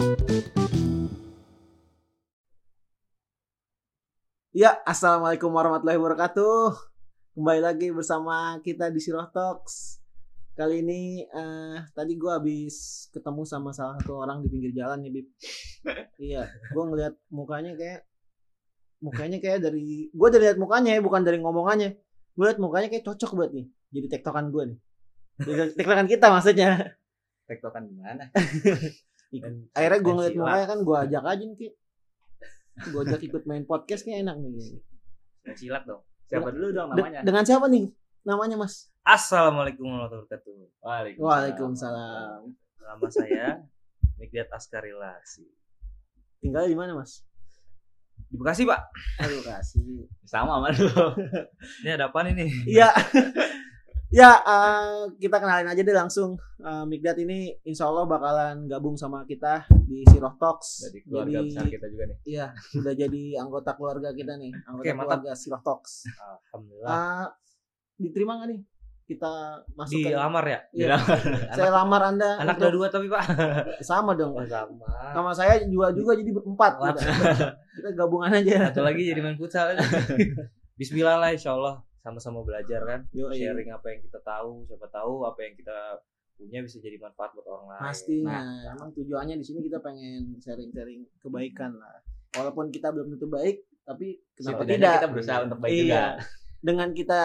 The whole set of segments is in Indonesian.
Ya, assalamualaikum warahmatullahi wabarakatuh. Kembali lagi bersama kita di Siroh Talks. Kali ini eh, tadi gue habis ketemu sama salah satu orang di pinggir jalan nih, Bib. iya, gue ngeliat mukanya kayak mukanya kayak dari gue dari lihat mukanya ya, bukan dari ngomongannya. Gue liat mukanya kayak cocok buat nih. Jadi tektokan gue nih. Jadi tektokan kita maksudnya. tektokan gimana? Akhirnya gue ngeliat mukanya kan gue ajak aja nih, Ki. Gue ajak ikut main podcast kayak enak nih. Silat dong. Siapa dulu dong De- namanya? dengan siapa nih namanya, Mas? Assalamualaikum warahmatullahi wabarakatuh. Waalaikumsalam. Waalaikumsalam. Nama saya Mikdat Askarilasi. Tinggal di mana, Mas? Di Bekasi, Pak. Aduh, kasih. Sama sama lu. Ini ada apa ini? Iya. ya, eh, kita kenalin aja deh langsung. Eh, Mikdat ini insya Allah bakalan gabung sama kita di Siroh Talks. Dari keluarga besar kita juga nih. Iya, sudah jadi anggota keluarga kita nih, anggota Oke, keluarga Siroh Talks. Alhamdulillah. Eh, diterima nggak nih? Kita masuk Di lamar ya? Iya. Saya lamar Anda Anak untuk- dua tapi, Pak. sama dong. Oh, sama. Sama saya juga juga jadi berempat. Empat. Kita, kita gabungan aja. Satu lagi jadi main futsal. Bismillah lah insya Allah sama-sama belajar kan. Yoi. Sharing apa yang kita tahu, siapa tahu apa yang kita punya bisa jadi manfaat buat orang lain. Pastinya, emang tujuannya di sini kita pengen sharing-sharing kebaikan lah. Walaupun kita belum tentu baik, tapi kenapa Setidaknya tidak? kita berusaha untuk baik iya. juga. Dengan kita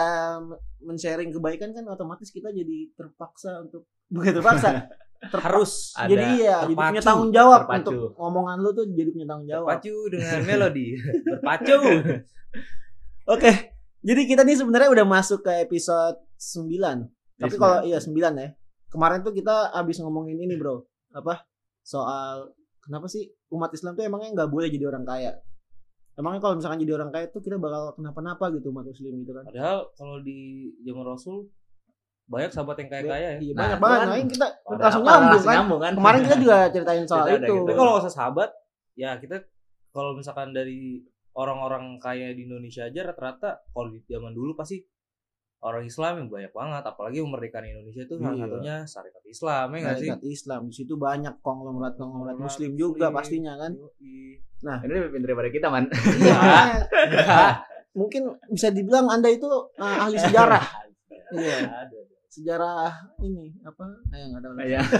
men-sharing kebaikan kan otomatis kita jadi terpaksa untuk bukan terpaksa. terpa- Harus Ada jadi iya, jadi terpacu, punya tanggung jawab terpacu. untuk omongan lu tuh jadi punya tanggung jawab. berpacu dengan melodi. Berpacu. Oke. Jadi kita nih sebenarnya udah masuk ke episode 9. Tapi Iya, kalau iya 9 ya. Kemarin tuh kita habis ngomongin ini, Bro. Apa? Soal kenapa sih umat Islam tuh emangnya nggak boleh jadi orang kaya? Emangnya kalau misalkan jadi orang kaya tuh kita bakal kenapa-napa gitu umat muslim gitu kan? Padahal kalau di zaman Rasul banyak sahabat yang kaya-kaya ya. Iya, Nah, banyak banget. Nah, kita langsung nyambung kan. nyambung kan? Kemarin kita juga ceritain soal itu. gitu. Tapi kalau usah sahabat, ya kita kalau misalkan dari orang-orang kaya di Indonesia aja rata-rata kalau di zaman dulu pasti orang Islam yang banyak banget, apalagi kemerdekaan Indonesia itu salah Iya. satunya syarikat Islam ya nggak sih? Syarikat Islam di situ banyak konglomerat konglomerat muslim juga muslim. pastinya kan. Yoi. Ini lebih pintar daripada kita, Man. Iya. makanya mungkin bisa dibilang Anda itu uh, ahli sejarah. Iya. Ada. Sejarah ini apa? Eh nggak tahu. Iya.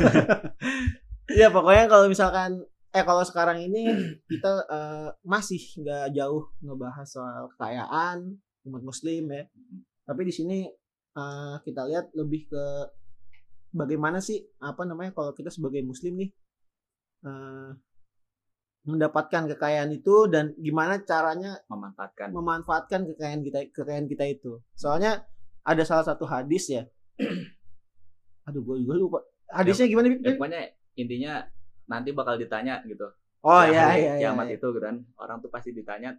Iya pokoknya kalau misalkan eh kalau sekarang ini kita eh, masih nggak jauh ngebahas soal kekayaan umat muslim ya. Tapi di sini eh, kita lihat lebih ke bagaimana sih apa namanya kalau kita sebagai muslim nih eh, mendapatkan kekayaan itu dan gimana caranya Memanfaatkan. memanfaatkan kekayaan kita kekayaan kita itu. Soalnya ada salah satu hadis ya. Aduh gue juga lupa. Hadisnya gimana? Bib? Ya, pokoknya intinya nanti bakal ditanya gitu. Oh iya iya iya. kiamat iya. itu gitu kan orang tuh pasti ditanya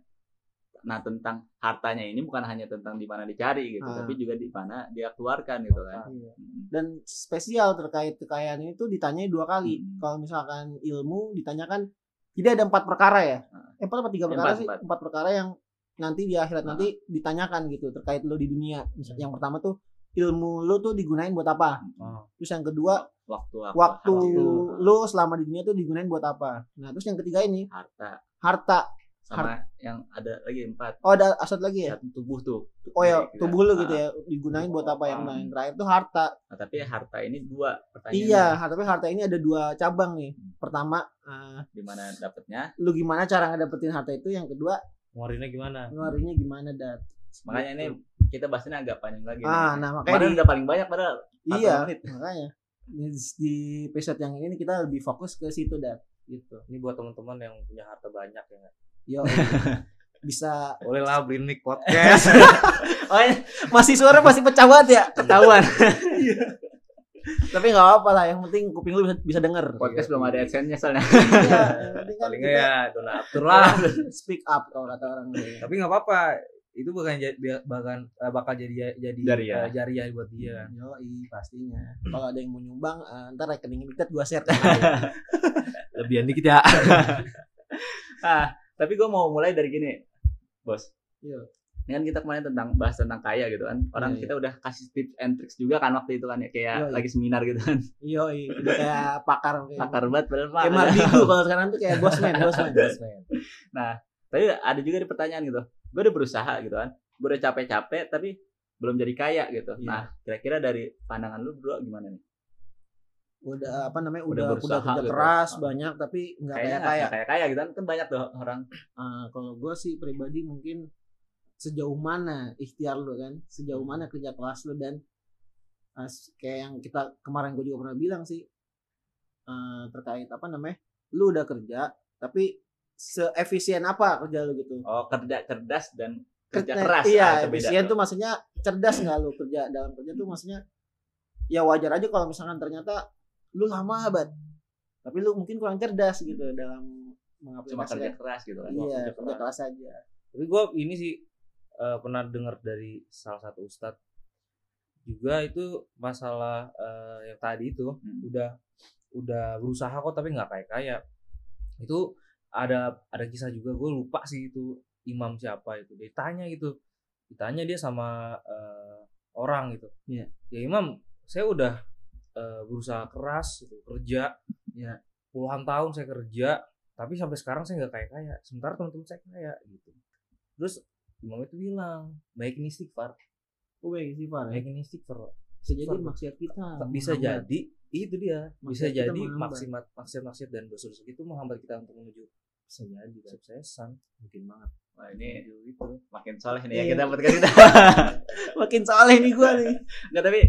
nah tentang hartanya ini bukan hanya tentang di mana dicari gitu Ah. tapi juga di mana dia keluarkan gitu kan Iya. Mm. Dan spesial terkait kekayaan itu ditanya dua kali. Hmm. Kalau misalkan ilmu ditanyakan jadi ada empat perkara ya. Ah. Eh, empat apa tiga Empat, perkara sih? empat. Empat perkara yang nanti di akhirat Ah. nanti ditanyakan gitu terkait lo di dunia. Misal yang pertama tuh ilmu lo tuh digunain buat apa? Oh. Terus yang kedua waktu apa, waktu waktu, lo selama di dunia tuh digunain buat apa? Nah terus yang ketiga ini harta harta. sama yang ada lagi empat Oh ada asal lagi ya? satu tubuh tuh Oh ya tubuh lo ah, gitu ya digunain buat apa yang Ah. yang terakhir tuh harta. nah, tapi harta ini dua pertanyaannya Iya, tapi harta ini ada dua cabang nih. Hmm. Pertama, eh, di mana dapatnya lu gimana cara ngedapetin harta itu? Yang kedua, Ngeluarinnya gimana? ngeluarinnya gimana dat? makanya ini kita bahasnya agak panjang lagi Ah, nih. nah makanya kemarin di- udah paling banyak padahal 40 iya, menit. makanya di, di episode yang ini kita lebih fokus ke situ dat gitu. Ini buat teman-teman yang punya harta banyak ya? Yo, bisa Boleh lah beliin mic podcast. oh, iya. masih suara masih pecah banget ya ketahuan tapi nggak apa lah yang penting kuping lu bisa, bisa denger podcast belum ada adsense-nya soalnya Iya, kan Paling ya donatur lah. speak up kalau kata orang Tapi nggak apa-apa. Itu bukan jadi bahkan eh, bakal jadi jadi Jariah. jariah buat dia. Yoi, pastinya. Kalau ada yang mau nyumbang, eh, ntar rekening kita gua share. Lebihan dikit ya. ah tapi gue mau mulai dari gini bos Iya. ini kan kita kemarin tentang bahas tentang kaya gitu kan orang Iya, kita udah kasih tips and tricks juga kan waktu itu kan ya kayak iya. lagi seminar gitu kan Iya, iya. Udah kayak pakar kayak, pakar banget padahal kayak Pak. Mardigu kalau sekarang tuh kayak bosman, bosman. Bosman. tapi ada juga di pertanyaan gitu gue udah berusaha gitu kan gue udah capek-capek tapi belum jadi kaya gitu Iya. nah kira-kira dari pandangan lu berdua gimana nih Udah apa namanya? Udah Udah udah, berusaha kerja gitu. keras Ah. banyak tapi nggak kayak kaya. kayak kaya gitu kan kan banyak tuh orang Ah, kalau gue sih pribadi mungkin sejauh mana ikhtiar lu kan, sejauh mana kerja keras lu dan s- kayak yang kita kemarin gue juga pernah bilang sih eh, terkait apa namanya, lu udah kerja tapi seefisien apa kerja lu gitu. oh kerja cerdas dan kerja keras Iya, Ah, efisien tuh. maksudnya cerdas nggak lu kerja dalam kerja tuh maksudnya ya wajar aja kalau misalkan ternyata lu lama banget tapi lu mungkin kurang cerdas gitu dalam cuma kerja mengaplikasikan keras gitu kan iya Kerja kerja keras. aja Tapi gue ini sih eh, pernah dengar dari salah satu ustadz juga itu masalah eh, yang tadi itu Hmm. udah udah berusaha kok tapi nggak kayak kaya itu ada ada kisah juga gue lupa sih itu imam siapa itu ditanya gitu ditanya dia sama eh, orang gitu Iya. ya imam saya udah eh, berusaha keras gitu, kerja Iya. puluhan tahun saya kerja tapi sampai sekarang saya nggak kaya kaya sementara teman-teman saya kaya gitu terus imam itu bilang baik ini istighfar Oh baik sih Far. baik ini istighfar Bisa jadi maksiat kita. bisa menghambat. jadi itu dia bisa Maksiat kita jadi maksimat maksiat maksiat dan dosa-dosa itu menghambat kita untuk menuju bisa jadi kesuksesan mungkin banget. Wah, ini itu makin soleh nih ya Iya. kita podcast kita Makin soleh nih gua nih. nggak tapi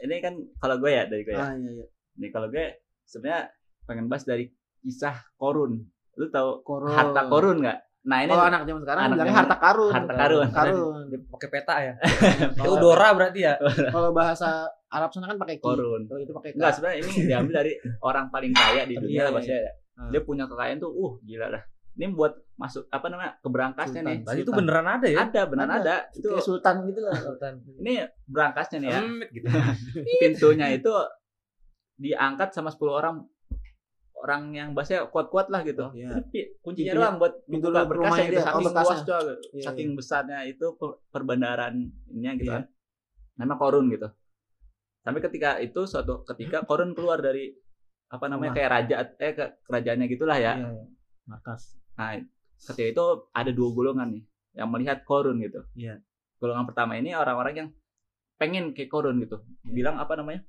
ini kan kalau gue ya dari gue ya Ah iya iya. nih kalau gue sebenarnya pengen bahas dari kisah korun lu tahu Korun. harta korun nggak nah ini Oh anak zaman sekarang anak bilangnya zaman- harta karun. harta karun. Karun. pakai peta ya Kalau- itu Dora berarti ya Kalau bahasa Arab sana kan pakai korun Kalau itu pakai Enggak, sebenarnya ini diambil dari orang paling kaya di dunia Iya, lah bahasanya Ah. Dia punya kekayaan tuh, uh gila dah. Ini buat masuk apa namanya keberangkasnya Sultan. nih. Tadi itu Sultan. beneran ada ya Ada, benar Ada. ada. Itu Kayak sultan gitu lah. Sultan. ini berangkasnya nih ya. Gitu Pintunya itu diangkat sama 10 orang orang yang bahasanya kuat-kuat lah gitu. Iya. Tapi kuncinya doang buat pintu buka rumahnya berkasnya oh, Saking berkasnya. luas coy. Iya, Saking besarnya itu per- perbandaran ininya gitu Iya. kan. Nama korun gitu. Sampai ketika itu suatu ketika korun keluar dari apa namanya Rumah. kayak raja eh ke kerajaannya gitulah ya. Iya, iya. Markas. Nah, ketika itu ada dua golongan nih yang melihat korun gitu. Iya. Golongan pertama ini orang-orang yang pengen kayak korun gitu. Iya. Bilang apa namanya?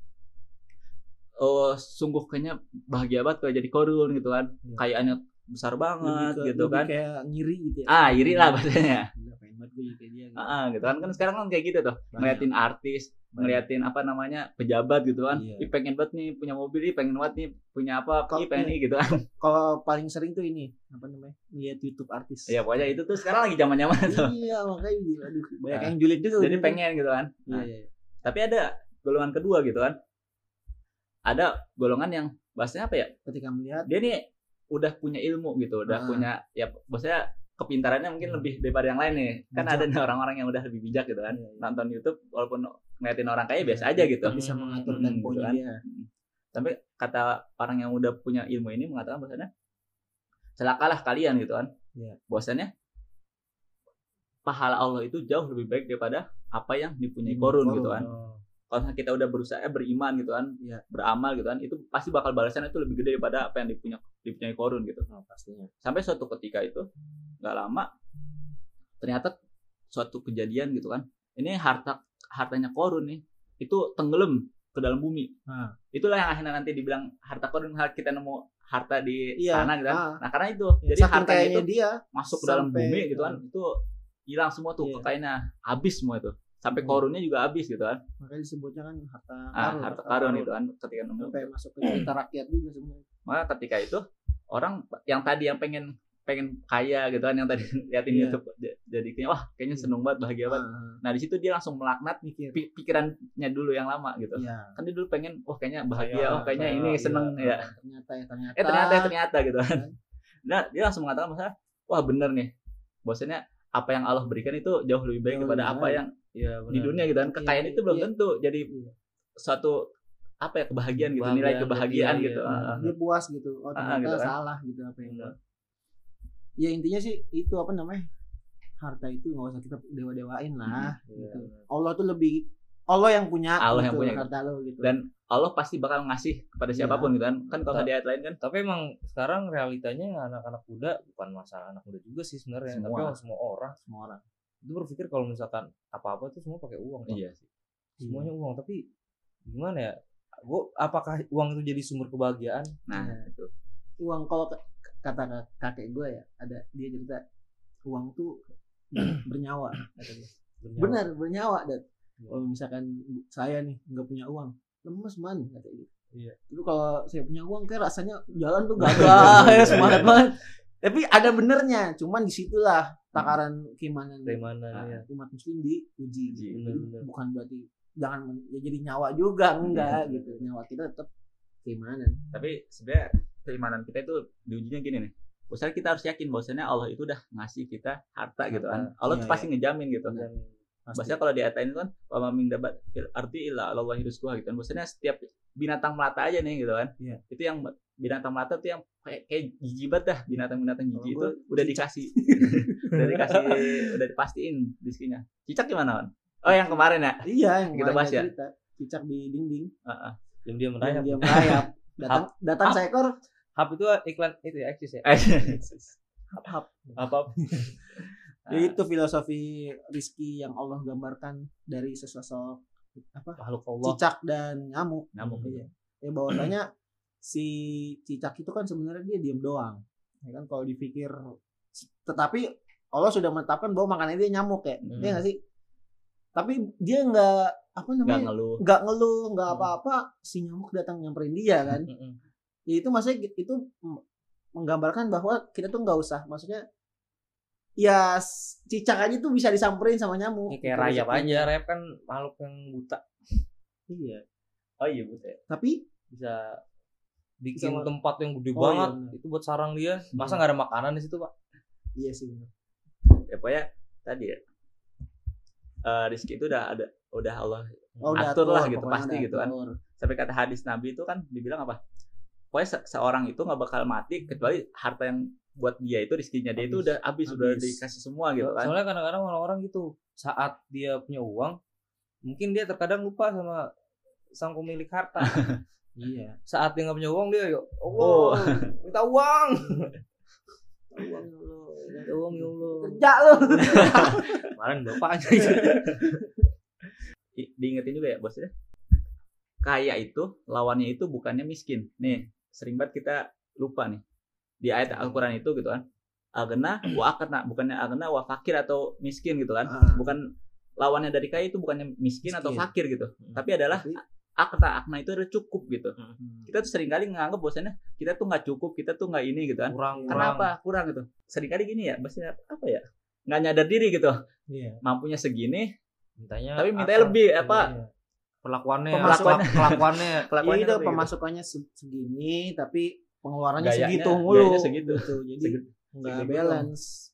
Oh, sungguh kayaknya bahagia banget kalau jadi korun gitu kan. Iya. Kayaannya besar banget Lebih ke- gitu lebih kan. Kayak ngiri gitu ya. Ah, iri lah bahasanya. Gitu. Ah, gitu kan. Kan sekarang kan kayak gitu tuh. Ngeliatin artis, ngeliatin apa namanya? pejabat gitu kan. Iya. Ih, pengen banget nih punya mobil, ih pengen banget nih punya apa, Kok- pengen nih gitu kan. Kalau paling sering tuh ini apa namanya? Lihat YouTube artis. ya pokoknya itu tuh sekarang lagi zamannya tuh. Iya, makanya gila. Aduh, banyak Ah. yang julid juga. Jadi gitu. pengen gitu kan. Iya, Nah, iya. Tapi ada golongan kedua gitu kan. Ada golongan yang bahasanya apa ya? Ketika melihat Dia nih udah punya ilmu gitu, udah Ah. punya ya bahasanya kepintarannya mungkin Hmm. lebih daripada yang lain nih. Kan Bijak. ada nih orang-orang yang udah lebih bijak gitu kan. Iya. Nonton YouTube walaupun ngeliatin orang kaya biasa aja gitu. bisa mengatur Hmm, temponya gitu kan. dia. Hmm. Tapi kata orang yang udah punya ilmu ini mengatakan bahasanya celakalah kalian gitu kan. Iya. Bahwasanya pahala Allah itu jauh lebih baik daripada apa yang dipunyai Hmm, korun korun. gitu kan. Oh. Kalau kita udah berusaha eh, beriman gitu kan Iya. beramal gitu kan itu pasti bakal balasannya itu lebih gede daripada apa yang dipunya dipunyai korun gitu Oh, pastinya. sampai suatu ketika itu nggak lama ternyata suatu kejadian gitu kan ini harta hartanya korun nih itu tenggelam ke dalam bumi Ah. itulah yang akhirnya nanti dibilang harta korun kita nemu harta di Iya, tanah gitu kan ah. nah karena itu Ya, jadi kayaknya itu dia masuk ke dalam bumi gitu kan itu hilang semua tuh Iya. kekayaannya habis semua itu sampai Iya. korunnya juga habis gitu kan makanya disebutnya kan harta ah, karun. harta karun itu kan ketika nemu Sampai masuk ke cerita rakyat juga sebenarnya. maka ketika itu orang yang tadi yang pengen pengen kaya gitu kan yang tadi liatin Iya. YouTube jadi kayak wah kayaknya seneng banget bahagia banget Ah, nah di situ dia langsung melaknat mikir. pi- pikirannya dulu yang lama gitu Iya. kan dia dulu pengen wah kayaknya bahagia Kaya, oh kayaknya kaya, ini iya. seneng ya Ternyata ya ternyata. eh ternyata eh, ternyata gitu kan nah dia langsung mengatakan masa wah bener nih bahwasanya apa yang Allah berikan itu jauh lebih baik Jauh daripada lebih apa baik. Iya, di dunia gitu kan kekayaan Iya, itu belum iya. tentu jadi Iya. suatu apa ya kebahagiaan gitu nilai Kebahagiaan, kebahagiaan iya, gitu iya. Ah, ah. Dia puas gitu. Oh Ah, ternyata gitu kan. salah gitu apa yang Iya. Ya intinya sih itu apa namanya? harta itu nggak usah kita dewa-dewain lah. Iya, gitu. benar. Allah tuh lebih Allah yang punya Allah yang gitu, punya. harta lo gitu. dan Allah pasti bakal ngasih kepada Iya. siapa pun gitu kan kan kalau di ayat lain kan Tapi emang sekarang realitanya anak-anak muda bukan masalah anak muda juga sih sebenarnya, tapi semua orang semua orang. Itu berpikir kalau misalkan apa-apa tuh semua pakai uang. Pak. iya sih Semuanya uang, tapi gimana ya? Gua apakah uang itu jadi sumber kebahagiaan? nah Iya. itu Uang kalau kata kakek gue ya ada dia cerita uang tuh bernyawa kata dia. Bernyawa. Benar bernyawa dan Iya. kalau misalkan saya nih nggak punya uang lemes man kata dia. Iya. Itu kalau saya punya uang kayak rasanya jalan tuh gagah ya semangat banget. Tapi ada benernya, cuman di situlah takaran keimanan Dari mana Ah. ya? umat muslim diuji. Bener-bener. bukan berarti jangan ya jadi nyawa juga enggak Iya. gitu. Nyawa kita tetap keimanan. tapi sebenarnya keimanan kita itu diujinya gini nih Misalnya kita harus yakin bahwasanya Allah itu udah ngasih kita harta gitu kan. Allah tuh Iya, pasti ngejamin gitu. Pasti. Bahasanya kalau di ayat kan wa min dabat ardi illa Allah rizquha gitu kan. Maksudnya setiap binatang melata aja nih gitu kan. Iya. Itu yang binatang melata tuh yang kayak, kayak jijik banget dah binatang-binatang jijik itu gua udah cicak. dikasih udah dikasih udah dipastiin rizkinya. Cicak gimana kan? Oh yang kemarin ya? Iya, yang Kita bahas ya? cerita. Cicak di dinding, Heeh. diam-diam yang merayap. dia merayap. Datang datang Hap. seekor Hap itu iklan itu ya, eksis ya. hap-hap. Apa? Jadi itu filosofi rizki yang Allah gambarkan dari sesosok apa Makhluk Allah. cicak dan nyamuk. Nyamuk. Iya. Ya bahwasanya si cicak itu kan sebenarnya dia diem doang. Ya kan kalau dipikir tetapi Allah sudah menetapkan bahwa makanannya dia nyamuk ya. Hmm. Iya nggak sih? Tapi dia nggak apa namanya? ngeluh. nggak ngeluh, nggak Hmm. apa-apa, si nyamuk datang nyamperin dia kan. Mm-mm. Ya itu maksudnya itu menggambarkan bahwa kita tuh nggak usah maksudnya ya cicak aja tuh bisa disamperin sama nyamuk. Ini kayak rayap aja, rayap kan makhluk yang buta Iya. Oh iya betul. Tapi bisa bikin Bisa- tempat yang gede Oh, iya, banget benar. itu buat sarang dia. Masa nggak ada makanan di situ, Pak? iya sih benar. Ya pokoknya tadi ya. eh rizki itu udah ada udah Allah Oh, udah Atur lah atur, gitu, pokoknya pasti gitu kan. atur. sampai kata hadis Nabi itu kan dibilang apa? Pokoknya se- seorang itu nggak bakal mati kecuali harta yang buat dia itu rizkinya dia itu udah habis udah Habis. dikasih semua gitu kan. Soalnya kadang-kadang orang-orang gitu saat dia punya uang, mungkin dia terkadang lupa sama sang pemilik harta. Iya. saat dia nggak punya uang dia, ya Oh. Allah, minta uang. Uang ya Allah. Minta uang ya Allah. Kerja lu. Kemarin bapaknya I- diingetin juga ya bosnya. Kaya itu lawannya itu bukannya miskin. Nih sering banget kita lupa nih di ayat Al-Quran itu gitu kan. Agena wa akna bukannya agena wa fakir atau miskin gitu kan. Ah, Bukan lawannya dari kaya itu bukannya miskin, atau Miskin. fakir gitu. Hmm. Tapi adalah Tapi- akna itu udah cukup gitu. hmm. kita tuh sering kali nganggap bahwasannya kita tuh nggak cukup, kita tuh nggak ini gitu kan. kurang kurang. Kenapa kurang gitu? Seringkali gini ya, maksudnya apa ya? Nggak nyadar diri gitu. Iya. Mampunya segini, Mintanya tapi mintanya lebih apa? Iya. Perlakuannya, Pemasukannya. kelak- kelakuannya. Iya Kelakuannya itu gitu. pemasukannya se- segini tapi pengeluarannya Gayanya- segitu mulu. segitu. Gitu. Jadi Segitu. nggak balance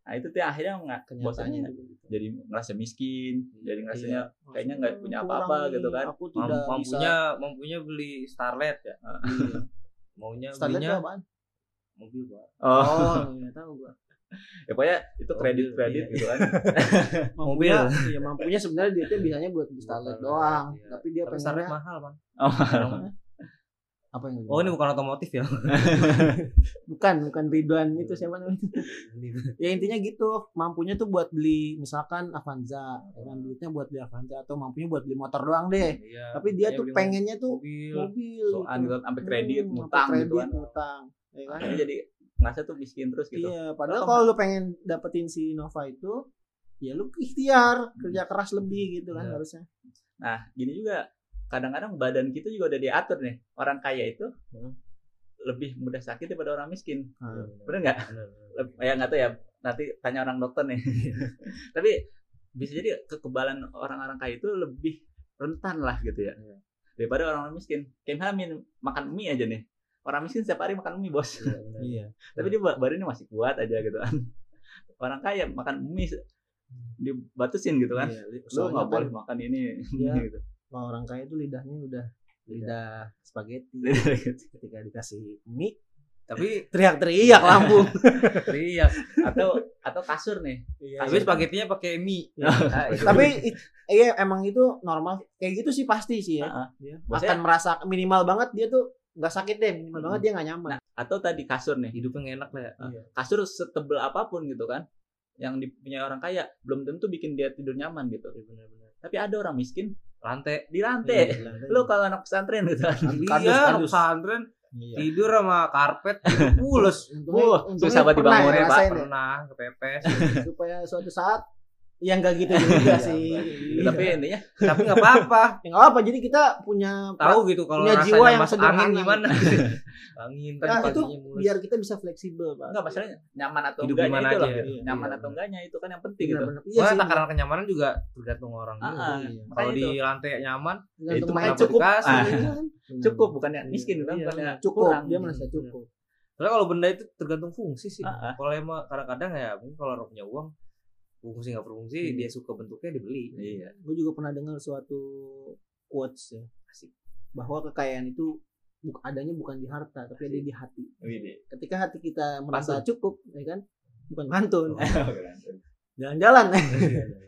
Nah itu tuh akhirnya nggak kenyataannya. bosannya gitu. jadi ngerasa miskin, jadi ngerasanya Iya. kayaknya nggak punya apa-apa gitu kan. Aku tidak bisa. mampunya mampunya beli Starlet ya. Iya. Maunya Starlet belinya apaan? mobil, Pak. Oh, Oh, nggak tahu gua. ya pokoknya itu kredit iya, kredit iya. gitu kan. Mampunya, iya mampunya sebenarnya dia tuh bisanya buat beli Starlet doang. iya. Tapi dia Tapi Starlet pengennya mahal, Bang. Oh, apa yang Oh, ini bukan otomotif ya. bukan bukan Ridwan itu siapa namanya? ya intinya gitu mampunya tuh buat beli misalkan Avanza ya kan duitnya buat beli Avanza atau mampunya buat beli motor doang deh Iya. tapi dia tuh pengennya tuh mobil. mobil soan gitu. gitu sampai kredit, Hmm, sampai gitu kredit, kan. ngutang ya kan jadi ngerasa tuh miskin terus gitu. iya padahal kalau lu pengen dapetin si Nova itu ya lu ikhtiar kerja keras lebih gitu kan Iya. harusnya Nah, gini juga kadang-kadang badan kita juga udah diatur nih. Orang kaya itu Hmm. lebih mudah sakit daripada orang miskin. Nah, Bener nggak? Ya nggak tahu ya. Nanti tanya orang dokter nih. Tapi bisa jadi kekebalan orang-orang kaya itu lebih rentan lah gitu ya. Iya. Daripada orang-orang miskin. Kayak misalnya min- makan mie aja nih. Orang miskin setiap hari makan mie bos. Iya, iya Tapi dia ba- badannya masih kuat aja gitu kan. Orang kaya makan mie se- dibatasin gitu kan. Iya, Lu nggak kan boleh makan ini Iya. gitu. Kalau orang kaya itu lidahnya udah lidah spaghetti Gitu. ketika dikasih mie tapi teriak-teriak lambung. teriak atau atau kasur nih tapi spaghettinya pakai mie Iya. Tapi it- iya emang itu normal. Kayak gitu sih pasti sih ya. Heeh. Dia Maksudnya- akan merasa minimal banget dia tuh nggak sakit deh, minimal Hmm. banget dia nggak nyaman. Nah, atau tadi kasur nih hidupnya enak lah ya Iya. kasur setebel apa pun gitu kan yang dipunyai orang kaya belum tentu bikin dia tidur nyaman gitu benar-benar tapi ada orang miskin lantai. Di lantai. Iya, lu kalau anak pesantren gitu. Kan iya anak pesantren Iya. tidur sama karpet pules. Untungnya, Wah, susah banget Pak. ya. pernah kepepes. Supaya suatu saat ya nggak gitu juga Iya, sih. Ya, tapi intinya tapi nggak apa-apa Ya nggak apa. Jadi kita punya tahu gitu kalau Punya jiwa yang masuk sederhana. angin gimana angin tadi Nah, itu mulus biar kita bisa fleksibel, Pak. enggak masalahnya nyaman atau Hidup enggaknya gimana itu loh aja. gitu. nyaman Iya. atau enggaknya itu kan yang penting gitu Benar-benar. Iya Soalnya sih. takaran kenyamanan juga tergantung orang Ah, juga. ah. Iya. Kalau di lantai nyaman, itu makanya cukup. dikasih. Ah. Iya cukup bukannya Iya. miskin kan Iya, bukannya Cukup, dia merasa cukup. Soalnya kalau benda itu tergantung fungsi sih. Ah, ah. Kalau emang kadang-kadang ya mungkin kalau orang punya uang fungsi nggak berfungsi Iya. dia suka bentuknya dibeli. iya Gue juga pernah dengar suatu quotes ya. Asik. Bahwa kekayaan itu buk- adanya bukan di harta, tapi ada di hati. Widih. Ketika hati kita merasa cukup, ya kan? Bukan pantun. Oh. Jalan-jalan.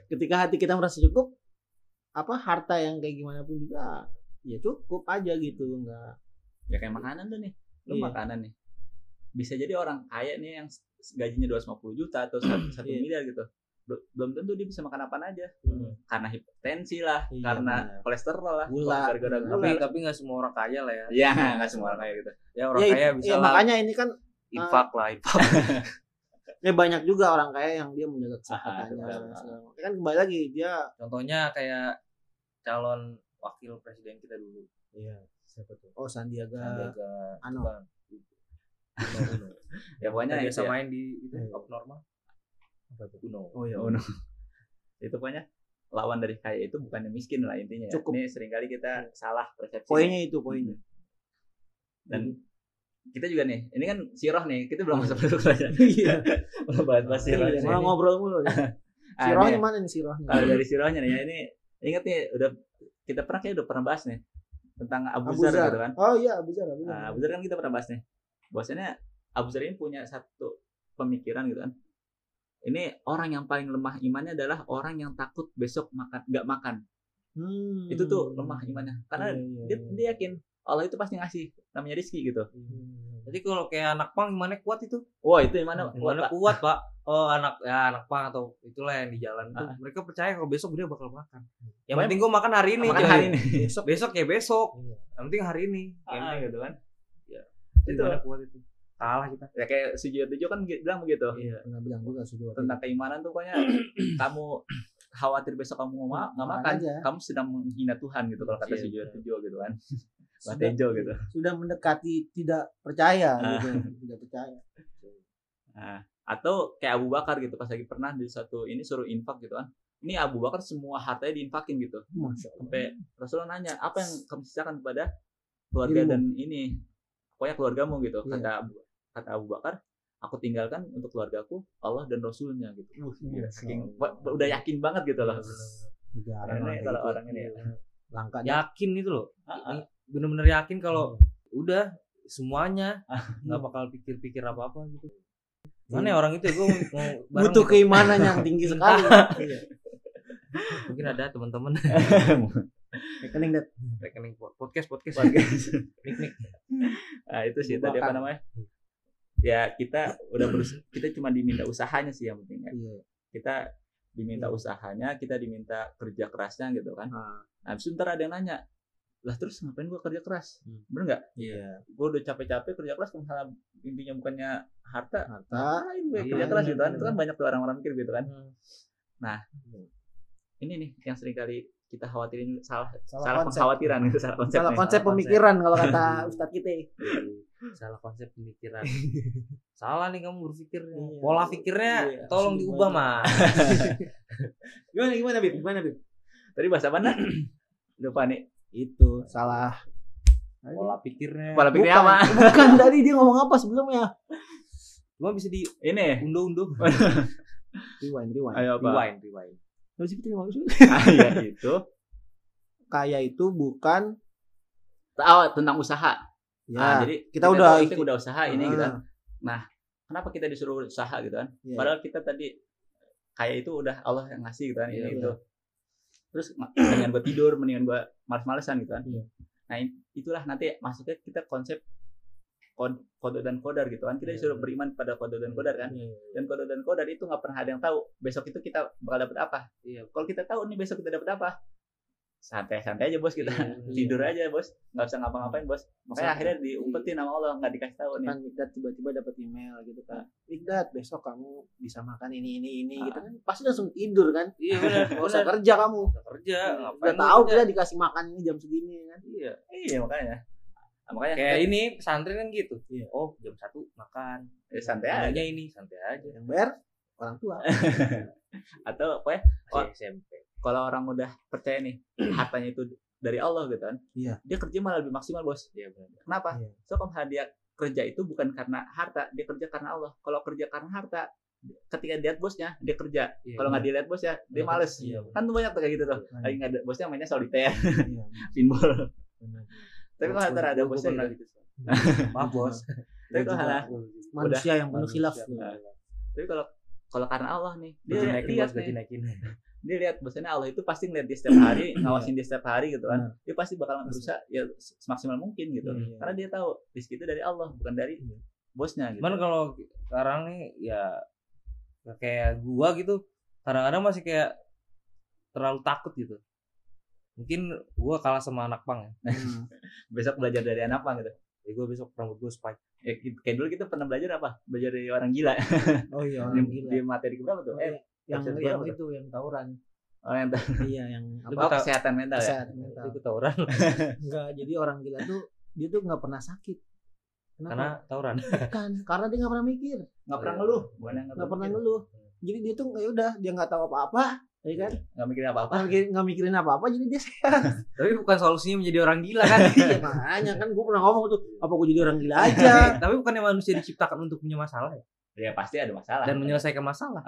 Ketika hati kita merasa cukup, apa harta yang kayak gimana pun juga ya cukup aja gitu, enggak. ya kayak makanan tuh nih lu Iya. makanan nih bisa jadi orang kaya nih yang gajinya 250 juta atau satu Iya. miliar gitu belum tentu dia bisa makan apa aja Hmm. karena hipertensi lah Iya, karena benar. kolesterol lah Gula. gara-gara Gula. Tapi tapi nggak semua orang kaya lah ya. ya nggak semua orang kayak gitu Ya orang Ya, kaya it- bisa ya, lah makanya ini kan infak lah infak. ya banyak juga orang kaya yang dia menjaga kesehatannya. segala macam. kan kembali lagi dia Contohnya kayak calon wakil presiden kita dulu. Iya, siapa tuh? Oh, Sandiaga. Sandiaga Ano. Ya pokoknya Yang biasa ya. main di itu Iya. abnormal. Uno. Oh iya. Oh, no. itu pokoknya lawan dari kaya itu bukannya miskin lah intinya ya. Cukup. ini sering kali kita salah persepsi Poinnya itu poinnya. dan kita juga nih ini kan siroh nih kita belum masuk produk aja Iya. belum bahas-bahas siroh Iya, nih. malah ngobrol mulu. Ah, nih, mana nih sirohnya? kalau dari sirohnya nih ya ini ingat nih udah kita pernah kayak udah pernah bahas nih tentang Abu, Abu Zar Zar. gitu kan Oh iya, Abu Zar, Abu Zar. Nah, Abu Zar kan kita pernah bahas nih bahwasanya Abu Zar ini punya satu pemikiran gitu kan ini orang yang paling lemah imannya adalah orang yang takut besok makan nggak makan Hmm. itu tuh lemah imannya karena iya, dia, iya. dia yakin Allah itu pasti ngasih namanya rizki gitu Hmm. Jadi kalau kayak anak pang gimana kuat itu? wah itu yang mana Gimana Wah, kuat, Pak? Oh, anak ya anak pang atau itulah yang di jalan tuh. Ah. Mereka percaya kalau besok dia bakal makan. Yang penting gua makan hari ini, makan hari ini Besok Besok ya besok. Yang penting hari ini. Yang ah, gitu kan itu itu gimana kuat itu. Kalah kita. ya kayak Sujiyo Tujuh kan bilang begitu Iya, pernah bilang juga sudah. tentang keimanan tuh pokoknya kamu khawatir besok kamu mau ma- nggak Makan makan aja. kamu sedang menghina Tuhan gitu kalau kata Iya, Sujiyo benar. Tujuh gitu kan Sudah- Batejo gitu Sudah mendekati tidak percaya Ah. gitu. Tidak percaya. Nah, atau kayak Abu Bakar gitu pas lagi pernah di satu ini suruh infak gitu kan. Ini Abu Bakar semua hartanya diinfakin gitu. Sampai Rasulullah nanya, "Apa yang kamu sisakan kepada keluarga Ilmu. dan ini?" Pokoknya keluargamu gitu. Iya. Kata Abu, kata Abu Bakar, "Aku tinggalkan untuk keluargaku Allah dan Rasulnya gitu." Uh, saking udah yakin banget gitu loh. Jarang Ini orang kayak kalau gitu. orang ini ya. Langka dah. Yakin itu loh. Bener-bener yakin kalau udah semuanya nggak bakal pikir-pikir apa-apa gitu. Mana ya orang itu ya gue mau bareng Butuh gitu. keimanan yang tinggi sekali. Iya. Mungkin ada teman-teman Rekening dat. rekening pod- podcast podcast Podcast. nik nik Nah, itu sih tadi apa namanya? Ya kita udah berusaha, kita cuma diminta usahanya sih yang penting ya. Iya. kita diminta Iya. usahanya, kita diminta kerja kerasnya gitu kan. Ah, Nah, habis itu ntar ada yang nanya, lah terus ngapain gua kerja keras? Hmm. Bener nggak? Iya. Gue udah capek-capek kerja keras, misalnya intinya bukannya harta, Harta. ngapain gue Iya, kerja keras gitu kan? bener, Itu kan banyak tuh orang-orang mikir gitu kan. Hmm. Ini nih yang sering kali kita khawatirin salah Salah salah, konsep. pengkhawatiran gitu, salah konsep. Salah konsep pemikiran kalau kata Ustadz kita. Salah konsep pemikiran salah nih kamu berpikirnya Iya. pola pikirnya Iya, tolong diubah mas Gimana gimana Bib? Gimana Bib? Tadi bahasa mana? Lupa nih. Itu salah. pola pikirnya Kepala pikirnya Bukan, apa? bukan tadi dia ngomong apa sebelumnya? cuma bisa di Ini. undo-undo Rewind, rewind. Ayo apa? rewind rewind ngomong sih. Ah, ya itu. Kaya itu bukan Oh, tentang usaha. Ya, Ah, jadi kita tuh udah penting udah usaha ini gitu kan. Ah, Kenapa kita disuruh usaha gitu kan? iya. Padahal kita tadi kayak itu udah Allah yang ngasih gitu kan Iya, ini itu. Terus mendingan gue tidur, mendingan gue males-malesan gitu kan. Iya. Nah, itulah nanti maksudnya kita konsep kod, kode dan kodar gitu kan. Kita Iya, disuruh iya. beriman pada kode dan kodar kan. Iya, Dan kode dan kodar itu nggak pernah ada yang tahu besok itu kita bakal dapat apa. Iya. Kalau kita tahu nih besok kita dapat apa, santai-santai aja bos kita Iya, tidur aja bos nggak usah ngapa-ngapain bos makanya Santai. akhirnya diumpetin sama Allah nggak dikasih tahu nih kan Mikdad tiba-tiba dapat email gitu kan Mikdad besok kamu bisa makan ini ini ini Ah. gitu kan pasti langsung tidur kan Iya nggak usah kerja kamu Nggak kerja. ngapain udah lu tahu kerja? kita dikasih makan ini jam segini kan Iya. iya makanya Nah, makanya Kayak ini pesantren kan gitu. Iya. Oh jam satu makan. ya, santai aja ini santai aja. yang bayar orang tua atau apa ya Oh. SMP. Kalau orang udah percaya nih hartanya itu dari Allah gitu kan Iya. dia kerja malah lebih maksimal bos Iya benar. kenapa Iya. so kalau misalnya dia kerja itu bukan karena harta dia kerja karena Allah kalau kerja karena harta ketika dilihat bosnya dia kerja Iya, kalau nggak dilihat bosnya dia males Iya. kan tuh banyak tuh kayak gitu tuh Iya. lagi nggak ada bosnya mainnya solitaire Iya, pinball benar. tapi kalau antara ada bosnya pernah gitu. Maaf bos. tapi kalau juga. ada manusia yang penuh khilaf tapi kalau kalau karena Allah nih dia lihat nih naikin. Dia lihat bahwasanya Allah itu pasti ngeliat dia setiap hari ngawasin dia setiap hari gitu kan dia pasti bakal berusaha ya semaksimal mungkin gitu Iya. karena dia tahu rezeki itu dari Allah bukan dari Iya. bosnya gitu Cuman kalau sekarang nih ya ya kayak gua gitu kadang-kadang masih kayak terlalu takut gitu. Mungkin gua kalah sama anak pang ya. Hmm. besok belajar dari anak apa gitu Jadi gua besok rambut gua spike. ya, kayak dulu kita pernah belajar apa belajar dari orang gila oh iya di, orang gila di materi berapa tuh Oh, eh iya. Yang episode yang itu yang tawuran. Oh, yang iya yang oh, tahu- kesehatan mental ya? Kesehatan mental. Itu tawuran enggak jadi orang gila tuh dia tuh nggak pernah sakit. Karena Kenapa? tawuran. Bukan, karena dia nggak pernah mikir. Nggak pernah iya. ngeluh nggak pernah ngeluh. Jadi dia tuh ya udah dia nggak tahu apa-apa ya kan? Nggak mikirin apa apa nggak mikir- nggak mikirin apa-apa jadi dia sehat. Tapi bukan solusinya menjadi orang gila kan. iya makanya kan gue pernah ngomong tuh apa gue jadi orang gila aja? Tapi bukannya manusia diciptakan untuk punya masalah ya? Ya pasti ada masalah. Dan menyelesaikan masalah.